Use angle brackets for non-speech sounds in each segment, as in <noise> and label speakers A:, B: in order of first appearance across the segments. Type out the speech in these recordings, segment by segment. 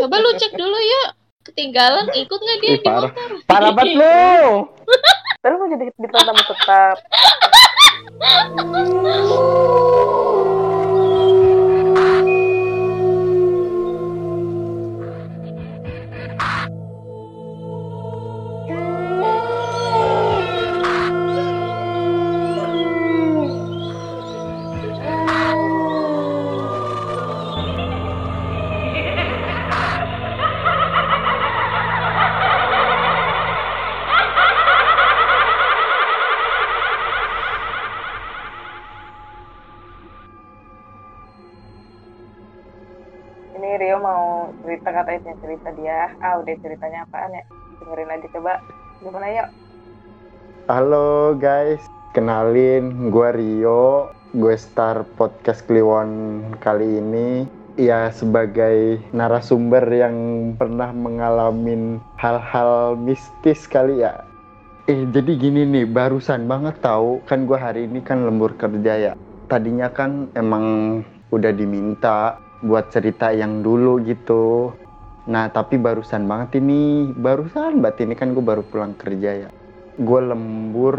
A: Coba lu cek dulu yuk. Ketinggalan ikut nggak dia
B: Ih,
A: di
B: parah.
A: motor?
B: Parah banget lu.
C: Terus mau jadi bintang tamu tetap. <laughs> Ini Rio mau cerita katanya cerita dia. Ah udah ceritanya apaan ya? Dengerin aja coba. Gimana yuk?
B: Halo guys, kenalin gue Rio, gue star podcast Kliwon kali ini. Ya sebagai narasumber yang pernah mengalami hal-hal mistis kali ya. Eh jadi gini nih, barusan banget tahu kan gue hari ini kan lembur kerja ya. Tadinya kan emang udah diminta buat cerita yang dulu gitu. Nah tapi barusan banget ini, barusan banget ini kan gue baru pulang kerja ya. Gue lembur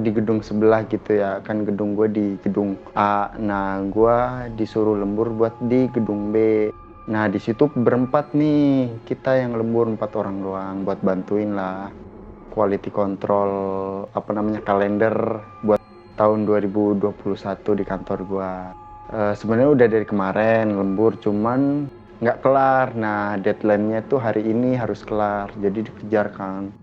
B: di gedung sebelah gitu ya kan gedung gue di gedung A. Nah gue disuruh lembur buat di gedung B. Nah di situ berempat nih kita yang lembur empat orang doang buat bantuin lah. Quality control apa namanya kalender buat tahun 2021 di kantor gue Eh, sebenarnya udah dari kemarin lembur cuman nggak kelar nah deadline-nya tuh hari ini harus kelar jadi dikejar kan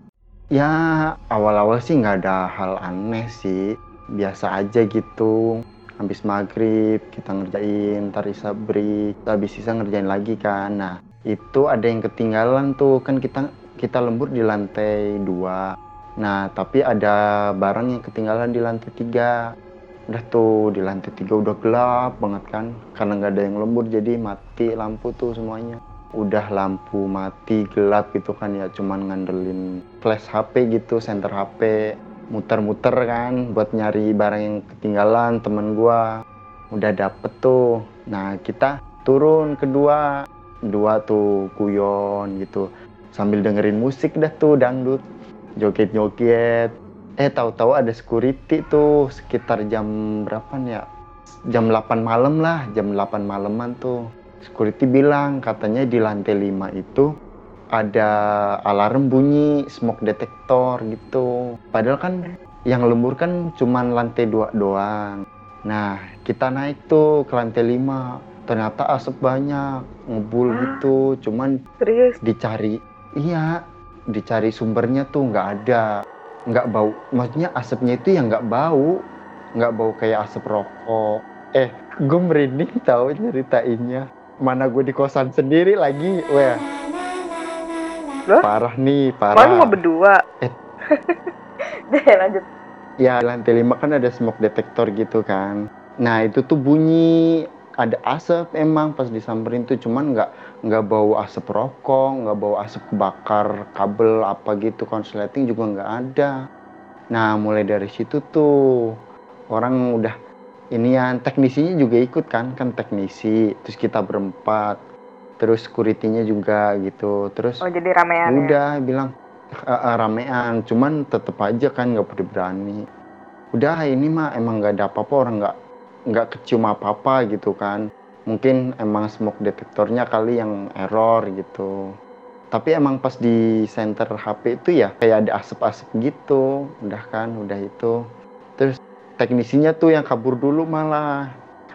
B: Ya awal-awal sih nggak ada hal aneh sih, biasa aja gitu. Habis maghrib kita ngerjain, ntar isa break, habis isa ngerjain lagi kan. Nah itu ada yang ketinggalan tuh kan kita kita lembur di lantai dua. Nah tapi ada barang yang ketinggalan di lantai tiga. Udah tuh di lantai tiga udah gelap banget kan, karena nggak ada yang lembur jadi mati lampu tuh semuanya. Udah lampu mati gelap gitu kan ya cuman ngandelin flash HP gitu center HP muter-muter kan buat nyari barang yang ketinggalan temen gua. Udah dapet tuh. Nah kita turun kedua. Dua tuh kuyon gitu. Sambil dengerin musik dah tuh dangdut. Joget-joget eh tahu-tahu ada security tuh sekitar jam berapa nih ya jam 8 malam lah jam 8 malaman tuh security bilang katanya di lantai 5 itu ada alarm bunyi smoke detector gitu. Padahal kan yang lembur kan cuman lantai 2 doang. Nah, kita naik tuh ke lantai 5. Ternyata asap banyak, ngebul gitu. Cuman
C: Serius?
B: dicari, iya, dicari sumbernya tuh nggak ada. Nggak bau, maksudnya asapnya itu yang nggak bau. Nggak bau kayak asap rokok. Eh, gue merinding tahu nyeritainnya mana gue di kosan sendiri lagi weh
C: Loh?
B: parah nih parah
C: mau berdua.
B: Eh. <laughs>
C: Deh lanjut.
B: ya lantai lima kan ada smoke detector gitu kan nah itu tuh bunyi ada asap emang pas disamperin tuh cuman nggak nggak bau asap rokok nggak bau asap bakar kabel apa gitu konsleting juga nggak ada nah mulai dari situ tuh orang udah ini yang teknisinya juga ikut kan kan teknisi terus kita berempat terus security-nya juga gitu terus
C: Oh jadi ramean ya?
B: udah bilang "Eh, eh, ramean cuman tetep aja kan nggak berani udah ini mah emang nggak ada apa-apa orang nggak nggak kecium apa-apa gitu kan. Mungkin emang smoke detektornya kali yang error gitu. Tapi emang pas di center HP itu ya kayak ada asap-asap gitu. Udah kan udah itu. Terus teknisinya tuh yang kabur dulu malah.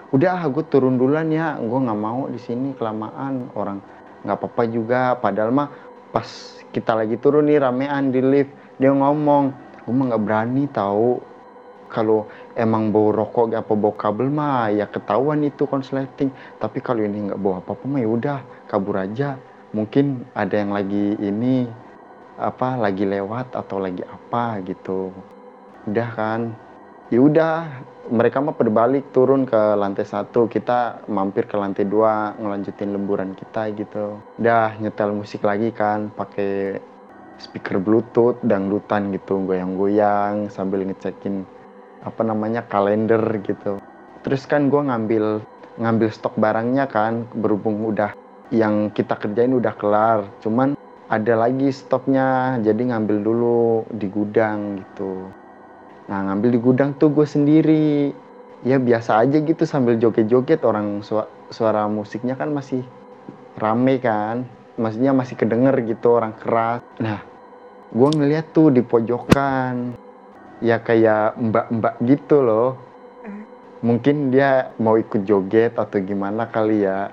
B: Udah gue turun duluan ya. Gue nggak mau di sini kelamaan. Orang nggak apa-apa juga. Padahal mah pas kita lagi turun nih ramean di lift dia ngomong gue mah nggak berani tahu kalau emang bau rokok apa bau kabel mah ya ketahuan itu konsleting. Tapi kalau ini nggak bau apa-apa mah ya udah kabur aja. Mungkin ada yang lagi ini apa lagi lewat atau lagi apa gitu. Udah kan? Ya udah mereka mah pada balik turun ke lantai satu. Kita mampir ke lantai dua ngelanjutin lemburan kita gitu. Udah nyetel musik lagi kan pakai speaker bluetooth dangdutan gitu goyang-goyang sambil ngecekin apa namanya kalender gitu. Terus kan gue ngambil ngambil stok barangnya kan berhubung udah yang kita kerjain udah kelar. Cuman ada lagi stoknya jadi ngambil dulu di gudang gitu. Nah ngambil di gudang tuh gue sendiri. Ya biasa aja gitu sambil joget-joget orang su- suara musiknya kan masih rame kan. Maksudnya masih kedenger gitu orang keras. Nah gue ngeliat tuh di pojokan ya kayak mbak-mbak gitu loh
C: Hmm.
B: mungkin dia mau ikut joget atau gimana kali ya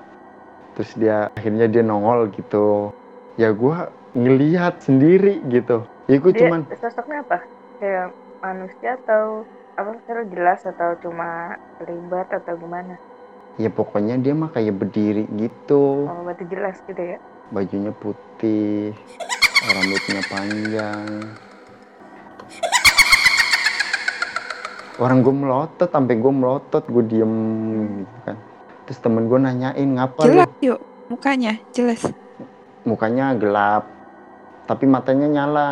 B: terus dia akhirnya dia nongol gitu ya gua ngelihat sendiri gitu ya gue
C: Dia
B: cuman
C: sosoknya apa? Kayak manusia atau apa secara jelas atau cuma terlibat atau gimana?
B: ya pokoknya dia mah kayak berdiri gitu
C: Oh, berarti jelas gitu ya.
B: bajunya putih rambutnya panjang orang gue melotot sampai gue melotot gue diem gitu kan terus temen gue nanyain ngapa lu
D: Jelas yuk mukanya, jelas.
B: mukanya gelap tapi matanya nyala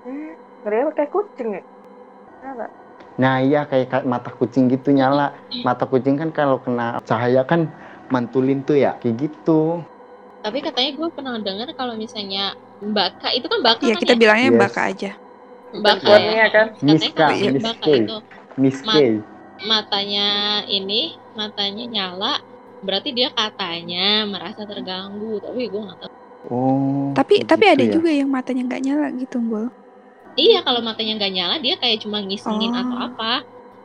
C: Hmm, kayak kucing ya? Kenapa?
B: nah iya kayak, kayak mata kucing gitu nyala mata kucing kan kalau kena cahaya kan mantulin tuh ya kayak gitu
A: Tapi katanya gue pernah dengar kalau misalnya baka itu kan baka
D: Iya
A: kan
D: kita
A: ya?
D: bilangnya
B: Yes.
D: baka aja.
A: baka
C: Warnanya
A: ya.
C: kan?
A: Katanya
B: Miska,
D: Miska.
A: baka itu
B: Miss
A: Ma-
B: K
A: matanya ini matanya nyala berarti dia katanya merasa terganggu tapi gue nggak tahu
B: oh
D: Tapi tapi
B: gitu
D: ada
B: ya.
D: juga yang matanya nggak nyala gitu, Bol.
A: iya kalau matanya nggak nyala dia kayak cuma ngisengin
D: Oh.
A: atau apa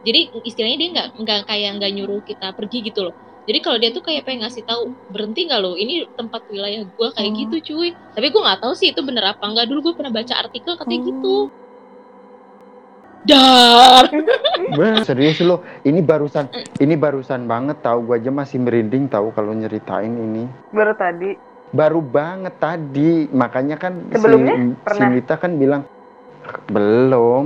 A: jadi istilahnya dia nggak nggak kayak nggak nyuruh kita pergi gitu loh jadi kalau dia tuh kayak pengen ngasih tahu berhenti nggak lo ini tempat wilayah gue kayak
D: Oh.
A: gitu cuy tapi gue nggak tahu sih itu bener apa nggak dulu gue pernah baca artikel katanya
D: Oh.
A: gitu dar.
B: Serius lo. Ini barusan ini barusan banget tahu gua aja masih merinding tahu kalau nyeritain ini.
C: Baru tadi.
B: baru banget tadi. Makanya kan
C: Sebelumnya
B: si, si
C: pernah?
B: Nita kan bilang belum.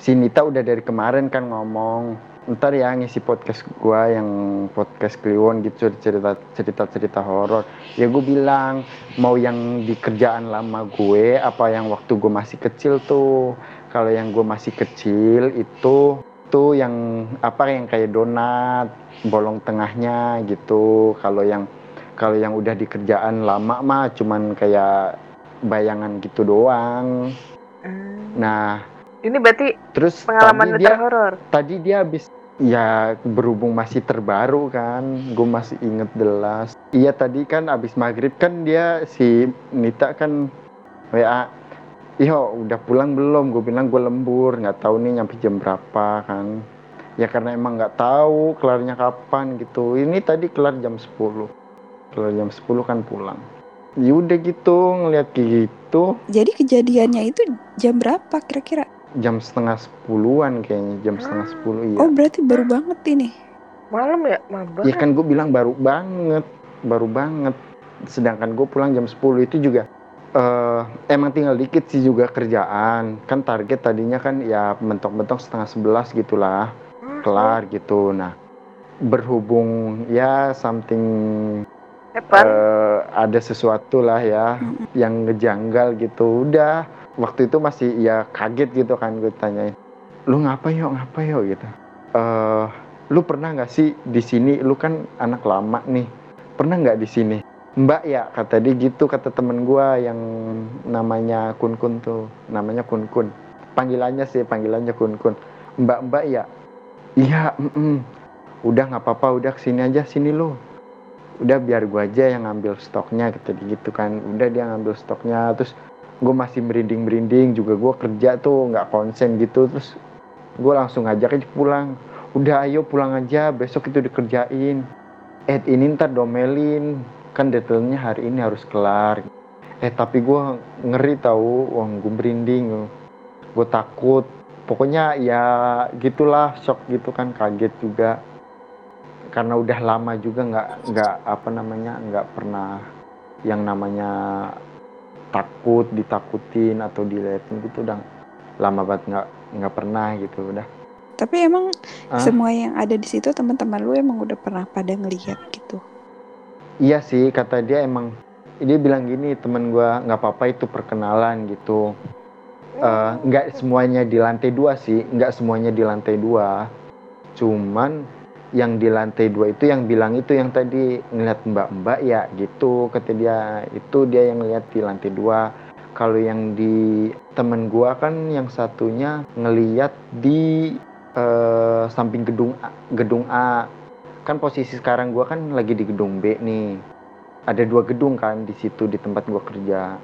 B: Si Nita udah dari kemarin kan ngomong ntar ya ngisi podcast gua yang podcast Kliwon gitu cerita cerita cerita horor. Ya gue bilang mau yang di kerjaan lama gue apa yang waktu gue masih kecil tuh kalau yang gue masih kecil itu tuh yang apa yang kayak donat bolong tengahnya gitu kalau yang kalau yang udah di kerjaan lama mah cuman kayak bayangan gitu doang
C: Hmm.
B: nah
C: Ini berarti
B: terus
C: pengalaman
B: tadi dia
C: terhoror.
B: tadi dia habis ya berhubung masih terbaru kan gue masih inget jelas iya tadi kan habis maghrib kan dia si Nita kan WA Iyo udah pulang belum gue bilang gue lembur nggak tahu nih nyampe jam berapa kan ya karena emang nggak tahu kelarnya kapan gitu ini tadi kelar jam 10 kelar jam 10 kan pulang ya udah gitu ngeliat kayak gitu
D: Jadi kejadiannya itu jam berapa kira-kira?
B: jam setengah sepuluhan kayaknya jam setengah sepuluh iya
D: Oh berarti baru banget ini.
C: Malam ya? Mabak.
B: Ya kan gue bilang baru banget, baru banget. Sedangkan gue pulang jam 10 itu juga eh emang tinggal dikit sih juga kerjaan. Kan target tadinya kan ya mentok-mentok setengah sebelas gitulah,
C: Hmm,
B: kelar gitu. Nah, berhubung ya something eh, ada sesuatu lah ya yang ngejanggal gitu. Udah waktu itu masih ya kaget gitu kan gue tanyain, lu ngapa yuk ngapa yuk gitu. eh lu pernah nggak sih di sini? Lu kan anak lama nih, pernah nggak di sini? Mbak ya kata dia gitu kata temen gua yang namanya Kun Kun tuh, namanya Kun Kun. Panggilannya sih panggilannya Kun Kun. Mbak Mbak ya, iya. mm-mm. Udah nggak apa-apa, udah ke sini aja sini lu. Udah biar gua aja yang ngambil stoknya kata dia gitu kan. Udah dia ngambil stoknya. Terus gue masih merinding merinding juga. Gua kerja tuh nggak konsen gitu. Terus gue langsung ngajak aja pulang. Udah ayo pulang aja. Besok itu dikerjain. Eh ini ntar domelin kan detailnya hari ini harus kelar. Eh tapi gua ngeri tahu wah gue merinding. Gue takut. Pokoknya ya gitulah shock gitu kan kaget juga. Karena udah lama juga nggak nggak apa namanya nggak pernah yang namanya takut ditakutin atau diliatin gitu udah lama banget nggak nggak pernah gitu udah.
D: Tapi emang
B: Hah?
D: semua yang ada di situ teman-teman lu emang udah pernah pada ngelihat gitu.
B: Iya sih kata dia emang dia bilang gini temen gua nggak apa-apa itu perkenalan gitu. Eh, nggak semuanya di lantai dua sih nggak semuanya di lantai dua. Cuman yang di lantai dua itu yang bilang itu yang tadi ngeliat mbak-mbak ya gitu kata dia. Itu dia yang ngeliat di lantai dua. Kalau yang di temen gua kan yang satunya ngeliat di eh, samping gedung A, gedung A kan posisi sekarang gua kan lagi di gedung B nih. Ada dua gedung kan di situ di tempat gua kerja.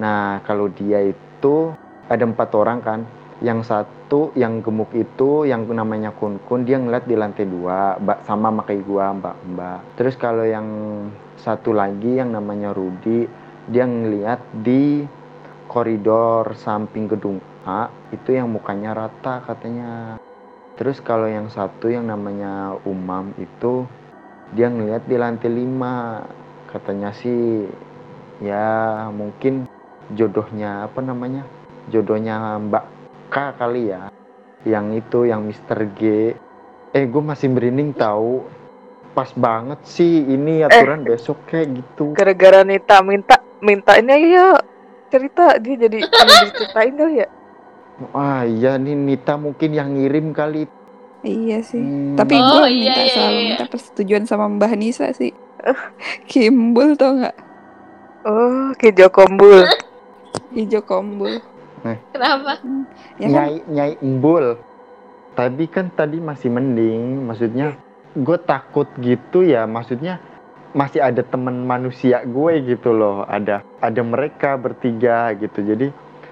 B: Nah kalau dia itu ada empat orang kan. Yang satu yang gemuk itu yang namanya kun kun dia ngeliat di lantai dua mbak sama makai gua mbak mbak. Terus kalau yang satu lagi yang namanya Rudi dia ngeliat di koridor samping gedung A itu yang mukanya rata katanya terus kalau yang satu yang namanya Umam itu dia ngeliat di lantai lima. Katanya sih ya mungkin jodohnya apa namanya jodohnya Mbak K kali ya. Yang itu yang Mr. G. Eh gue masih merinding tahu pas banget sih ini aturan besok kayak gitu.
C: Gara-gara Nita minta minta ini ya cerita. Dia jadi diceritain kali ya.
B: Ah iya nih Nita mungkin yang ngirim kali
D: Iya sih.
B: Hmm.
D: Tapi
A: Oh,
D: gue
A: iya,
D: minta
A: iya,
D: selalu
A: iya.
D: minta persetujuan sama Mbah Nisa sih. <laughs> Kimbul tau nggak?
C: Oh, Kijo Kombul. <laughs>
D: Hijau kombul.
A: Kenapa?
D: Ya kan?
B: nyai nyai embul tapi kan tadi masih mending maksudnya gue takut gitu ya maksudnya masih ada teman manusia gue gitu loh ada ada mereka bertiga gitu jadi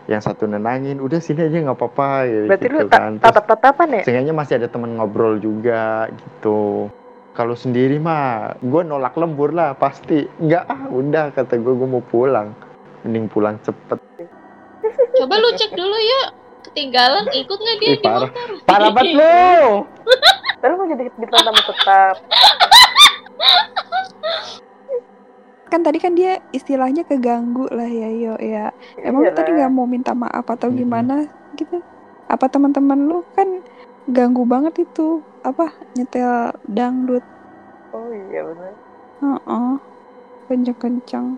B: yang satu nenangin udah sini aja nggak apa-apa ya,
C: Berarti
B: gitu
C: lu
B: kan Terus
C: tatap-tatapan ya?
B: seenggaknya masih ada teman ngobrol juga gitu kalau sendiri mah gue nolak lembur lah pasti nggak ah udah kata gue gue mau pulang mending pulang cepet
A: Coba lu cek dulu yuk. Ketinggalan ikut nggak dia
B: Ih,
A: di
B: parah.
A: motor?
B: parah banget lu
C: Terus mau jadi bintang tamu tetap. <laughs>
D: Kan tadi kan dia istilahnya keganggu lah ya yo ya. Emang lu
C: Iyalah.
D: tadi nggak mau minta maaf atau
B: Mm-mm.
D: gimana gitu? Apa teman-teman lu kan ganggu banget itu apa nyetel dangdut?
C: Oh iya benar.
D: Heeh. Kenceng-kenceng.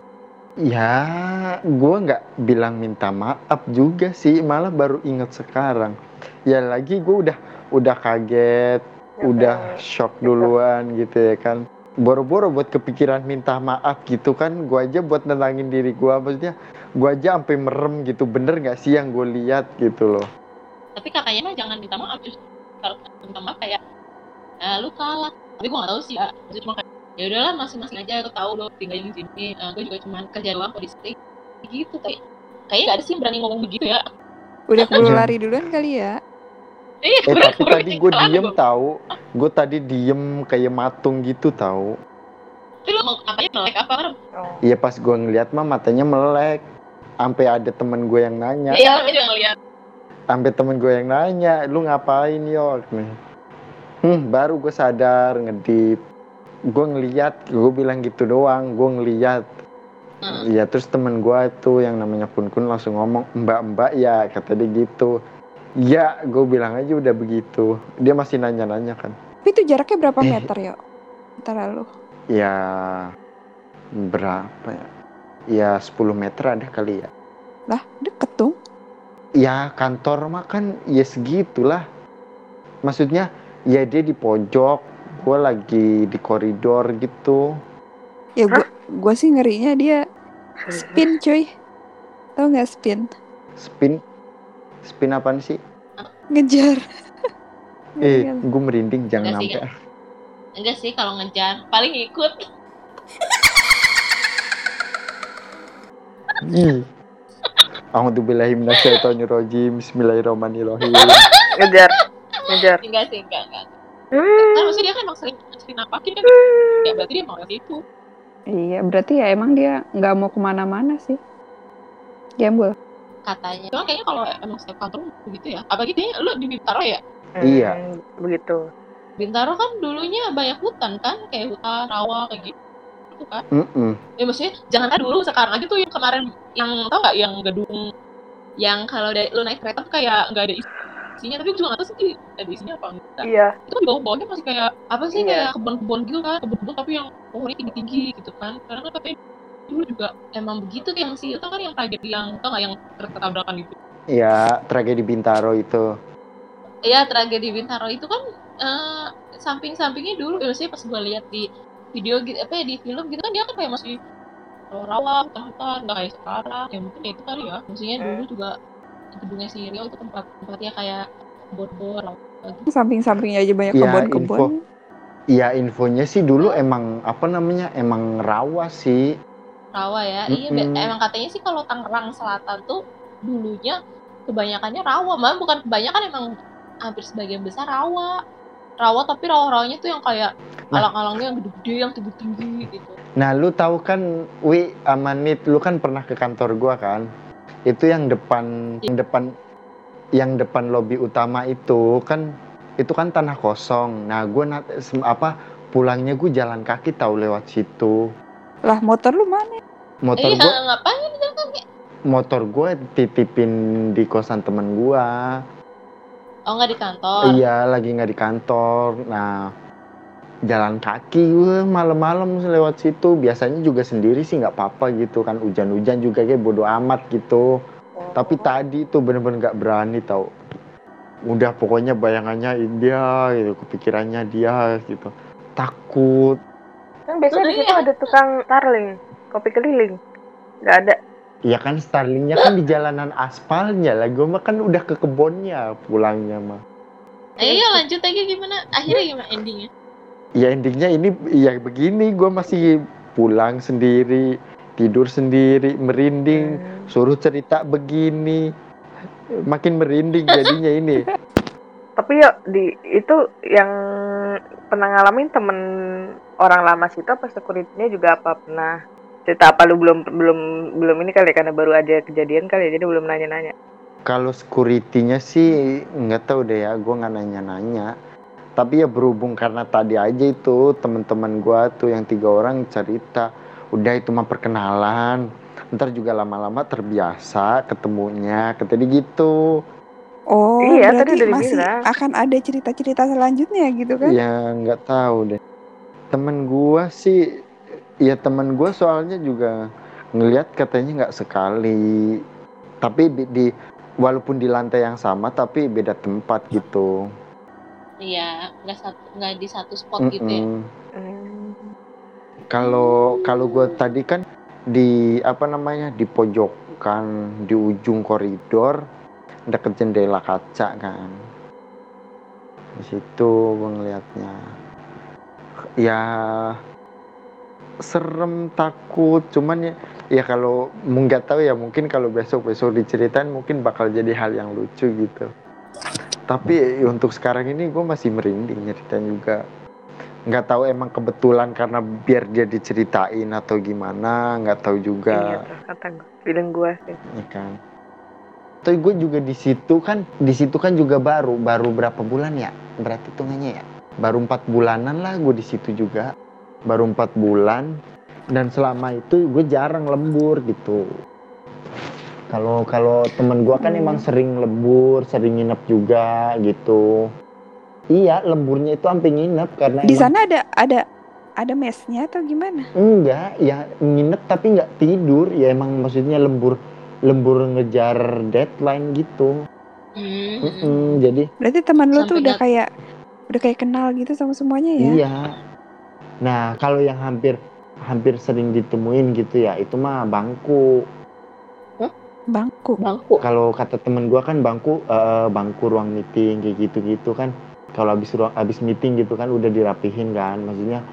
B: Ya, gue nggak bilang minta maaf juga sih, malah baru inget sekarang. Ya lagi gue udah udah kaget,
C: Ya
B: udah
C: kan.
B: shock duluan gitu ya kan. Boro-boro buat kepikiran minta maaf gitu kan, gue aja buat nenangin diri gue, maksudnya gue aja sampai merem gitu, bener nggak sih yang gue lihat gitu loh.
A: Tapi kakaknya mah jangan minta maaf justru kalau minta maaf kayak eh, lu kalah. Tapi gua nggak tahu sih ya. Cuma kayak ya udahlah masing-masing aja aku tahu lo tinggal di sini. Eh, gue juga cuma kerja doang kok di sini. Gitu tapi kayaknya nggak ada sih yang berani ngomong begitu ya.
D: Udah keburu
B: Jangan.
D: lari duluan kali ya.
A: Iya,
B: Eh <laughs>
A: bener,
B: tapi tadi gue diem tahu, gue tadi diem kayak matung gitu tahu.
A: Tapi lu mau apanya melek apa?
C: Oh.
B: Iya pas gue ngeliat mah matanya melek, sampai ada temen gue yang nanya.
A: Iya, namanya juga ngeliat.
B: sampai temen gue yang nanya lu ngapain yo hmm baru gue sadar ngedip gue ngeliat gue bilang gitu doang gue ngeliat
A: Hmm.
B: Iya terus temen gue tuh yang namanya Kun Kun langsung ngomong mbak mbak ya kata dia gitu ya gue bilang aja udah begitu dia masih nanya-nanya kan
D: Tapi itu jaraknya berapa
B: Eh.
D: meter ya? Antara lu.
B: ya berapa ya ya 10 meter ada kali ya
D: Lah, deket dong.
B: ya kantor mah kan ya segitulah maksudnya ya dia di pojok gue lagi di koridor gitu
D: Ya gua gua sih ngerinya dia spin cuy. Tahu nggak spin?
B: spin spin apaan sih
D: Ngejar. <laughs>
B: eh gue merinding jangan
A: Enggak
B: sampai
A: Enggak sih kalau ngejar, paling ikut. <laughs>
B: Ih. A'udzubillahi minasyaitonirrajim. Bismillahirrahmanirrahim. <laughs>
C: Ngejar. Ngejar.
A: Enggak sih, enggak, enggak.
C: Hmm.
A: Kan maksudnya dia kan emang sering sering nampakin kan. Ya berarti dia mau ke situ.
D: Iya, berarti ya emang dia nggak mau ke mana-mana sih. Gembul.
A: Katanya. Cuma kayaknya kalau emang setiap kantor begitu ya. Apalagi dia lu di Bintaro ya.
B: Iya.
C: Hmm, Begitu.
A: Bintaro kan dulunya banyak hutan kan, kayak hutan rawa kayak gitu kan.
B: Mm-mm.
A: Ya maksudnya jangan kan dulu sekarang aja tuh yang kemarin yang tau nggak yang gedung yang kalau dari lu naik kereta tuh kayak nggak ada isinya tapi juga nggak tahu sih ada isinya apa enggak
C: Iya.
A: itu kan di bawah-bawahnya masih kayak apa sih
C: Iya.
A: kayak kebun-kebun gitu kan kebun-kebun tapi yang pohonnya tinggi-tinggi gitu kan karena kan katanya dulu juga emang begitu yang si itu kan yang tragedi yang tau nggak yang kereta tabrakan itu
B: Ya, tragedi Bintaro itu.
A: Iya tragedi Bintaro itu kan eh, samping-sampingnya dulu ya sih pas gue lihat di video gitu apa ya di film gitu kan dia kan kayak masih eh, rawa hutan-hutan nggak kayak sekarang ya mungkin itu kali ya maksudnya
C: Hmm.
A: dulu juga gedungnya si Rio itu tempat tempatnya kayak kebun-kebun rawa gitu.
D: Samping-sampingnya aja banyak
B: Iya,
D: kebun-kebun.
B: info. Iya infonya sih dulu emang apa namanya emang rawa sih.
A: Rawa ya iya be-
B: Mm-mm.
A: emang katanya sih kalau Tangerang Selatan tuh dulunya kebanyakannya rawa malah bukan kebanyakan emang hampir sebagian besar rawa rawa tapi rawa-rawanya tuh yang kayak
B: Nah.
A: alang-alangnya yang gede-gede yang tinggi-tinggi gitu
B: Nah lu tahu kan Wi Amanit lu kan pernah ke kantor gua kan? Itu yang depan yang depan yang depan lobi utama itu kan itu kan tanah kosong. Nah sem- apa pulangnya gue jalan kaki tahu lewat situ.
D: Lah motor lu mana?
B: Motor
A: iya
B: gua
A: ngapain jalan kaki
B: motor gue titipin di kosan temen gua.
A: oh nggak di kantor
B: Iya, lagi nggak di kantor. Nah, jalan kaki gue malam-malam lewat situ. Biasanya juga sendiri sih nggak apa-apa gitu kan. Hujan-hujan juga kayak bodo amat gitu. Tapi tadi tuh bener-bener nggak berani tau. Udah pokoknya bayangannya dia gitu, kepikirannya dia gitu. Takut.
C: Kan biasanya di situ
A: Iya.
C: ada tukang Starling, kopi keliling. Nggak ada.
B: Ya kan Starlingnya kan di jalanan aspalnya lah. Gue mah kan udah ke kebunnya pulangnya mah.
A: ayo yuk lanjut aja gimana akhirnya gimana endingnya
B: ya endingnya ini ya begini gue masih pulang sendiri tidur sendiri merinding
C: Hmm.
B: suruh cerita begini makin merinding jadinya ini <laughs>
C: Tapi ya di itu yang pernah ngalamin temen orang lama situ apa security-nya juga apa? Pernah cerita apa? Lu belum belum belum ini kali ya, karena baru aja kejadian kali ya, jadi belum nanya-nanya.
B: kalau security-nya sih nggak tahu deh ya gue nggak nanya-nanya. Tapi ya berhubung karena tadi aja itu teman-teman gue tuh yang tiga orang cerita udah itu mah perkenalan. Ntar juga lama-lama terbiasa ketemunya katanya gitu
D: Oh,
C: Iya, tadi udah
D: masih
C: dibilang.
D: akan ada cerita-cerita selanjutnya gitu kan?
B: Ya nggak tahu deh. Temen gua sih, ya temen gua soalnya juga ngelihat katanya nggak sekali. Tapi di, di- walaupun di lantai yang sama tapi beda tempat gitu.
A: iya nggak satu nggak di satu spot gitu ya.
C: Hmm.
B: Kalau kalau gua tadi kan di apa namanya di pojokan di ujung koridor deket jendela kaca kan. Di situ gua ngeliatnya. Ya serem takut cuman ya ya kalau nggak tahu ya mungkin kalau besok besok diceritain mungkin bakal jadi hal yang lucu gitu tapi untuk sekarang ini gue masih merinding nyeritain juga nggak tahu emang kebetulan karena biar dia diceritain atau gimana nggak tahu
C: Iya
B: juga
C: tuh kata gue, feeling gue sih.
B: ya kan tapi gue juga di situ kan di situ kan juga baru baru berapa bulan ya berarti hitungannya ya baru empat bulanan lah gue di situ juga baru empat bulan dan selama itu gue jarang lembur gitu kalau kalau temen gue kan
D: Hmm.
B: emang sering lembur sering nginep juga gitu iya lemburnya itu sampai nginep karena
D: Di sana ada ada ada mesnya atau gimana?
B: Enggak, ya nginep tapi nggak tidur. Ya emang maksudnya lembur lembur ngejar deadline gitu.
A: Hmm.
B: Mm-mm, jadi
D: Berarti teman lu
A: Sampai
D: tuh udah kayak udah kayak kenal gitu sama semuanya ya?
B: iya. Nah kalau yang hampir hampir sering ditemuin gitu ya itu mah bangku.
D: Bangku.
A: bangku
B: Kalau kata temen gua kan bangku eh, bangku ruang meeting kayak gitu-gitu kan. Kalau habis ruang habis meeting gitu kan udah dirapihin kan. Maksudnya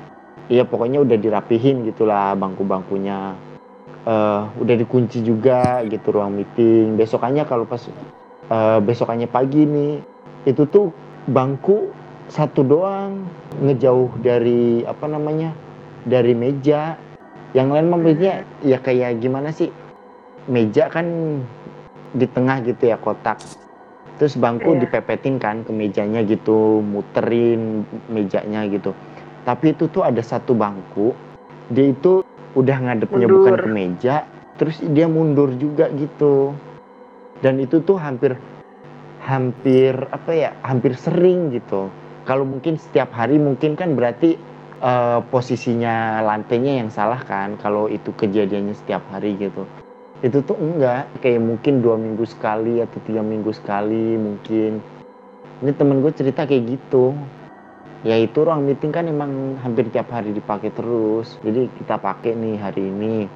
B: iya pokoknya udah dirapihin gitulah bangku-bangkunya. Eh, udah dikunci juga gitu ruang meeting. Besokannya kalau pas eh, besokannya pagi nih itu tuh bangku satu doang ngejauh dari apa namanya dari meja. Yang lain maksudnya ya kayak gimana sih meja kan di tengah gitu ya kotak. Terus bangku
C: Iya.
B: dipepetin kan ke mejanya gitu, muterin mejanya gitu. Tapi itu tuh ada satu bangku, dia itu udah ngadepnya
C: Mundur.
B: bukan ke meja, terus dia mundur juga gitu. Dan itu tuh hampir hampir apa ya, hampir sering gitu. Kalau mungkin setiap hari mungkin kan berarti eh, posisinya lantainya yang salah kan kalau itu kejadiannya setiap hari gitu itu tuh enggak kayak mungkin dua minggu sekali atau tiga minggu sekali mungkin ini temen gue cerita kayak gitu ya itu ruang meeting kan emang hampir tiap hari dipakai terus. Jadi kita pakai nih hari ini.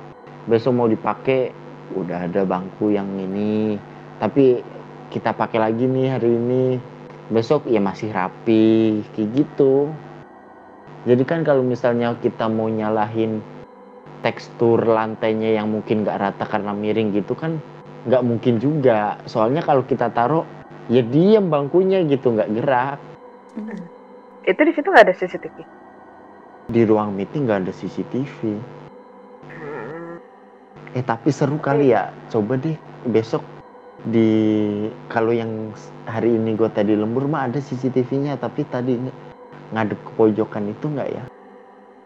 B: Besok mau dipakai udah ada bangku yang ini. Tapi kita pakai lagi nih hari ini. Besok ya masih rapi kayak gitu. Jadi kan kalau misalnya kita mau nyalahin tekstur lantainya yang mungkin nggak rata karena miring gitu kan nggak mungkin juga. Soalnya kalau kita taruh ya diem bangkunya gitu nggak gerak
C: Itu di situ nggak ada CCTV.
B: di ruang meeting nggak ada CCTV
C: Hmm.
B: eh tapi seru kali ya coba deh besok di kalau yang hari ini gue tadi lembur mah ada CCTV-nya tapi tadi ng- ngadep ke pojokan itu nggak ya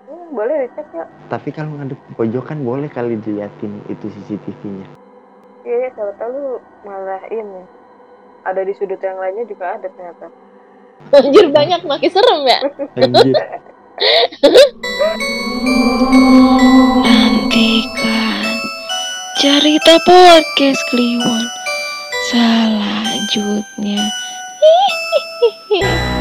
C: Hmm, boleh dicek ya.
B: tapi kalau ngadep ke pojokan boleh kali diliatin itu CCTV-nya
C: Iya, ya, siapa tahu lu malah ini. Ada di sudut yang lainnya juga ada ternyata.
A: Anjir banyak makin serem ya.
B: anjir
E: Nantikan cerita podcast Kliwon selanjutnya. Hihihi. <laughs>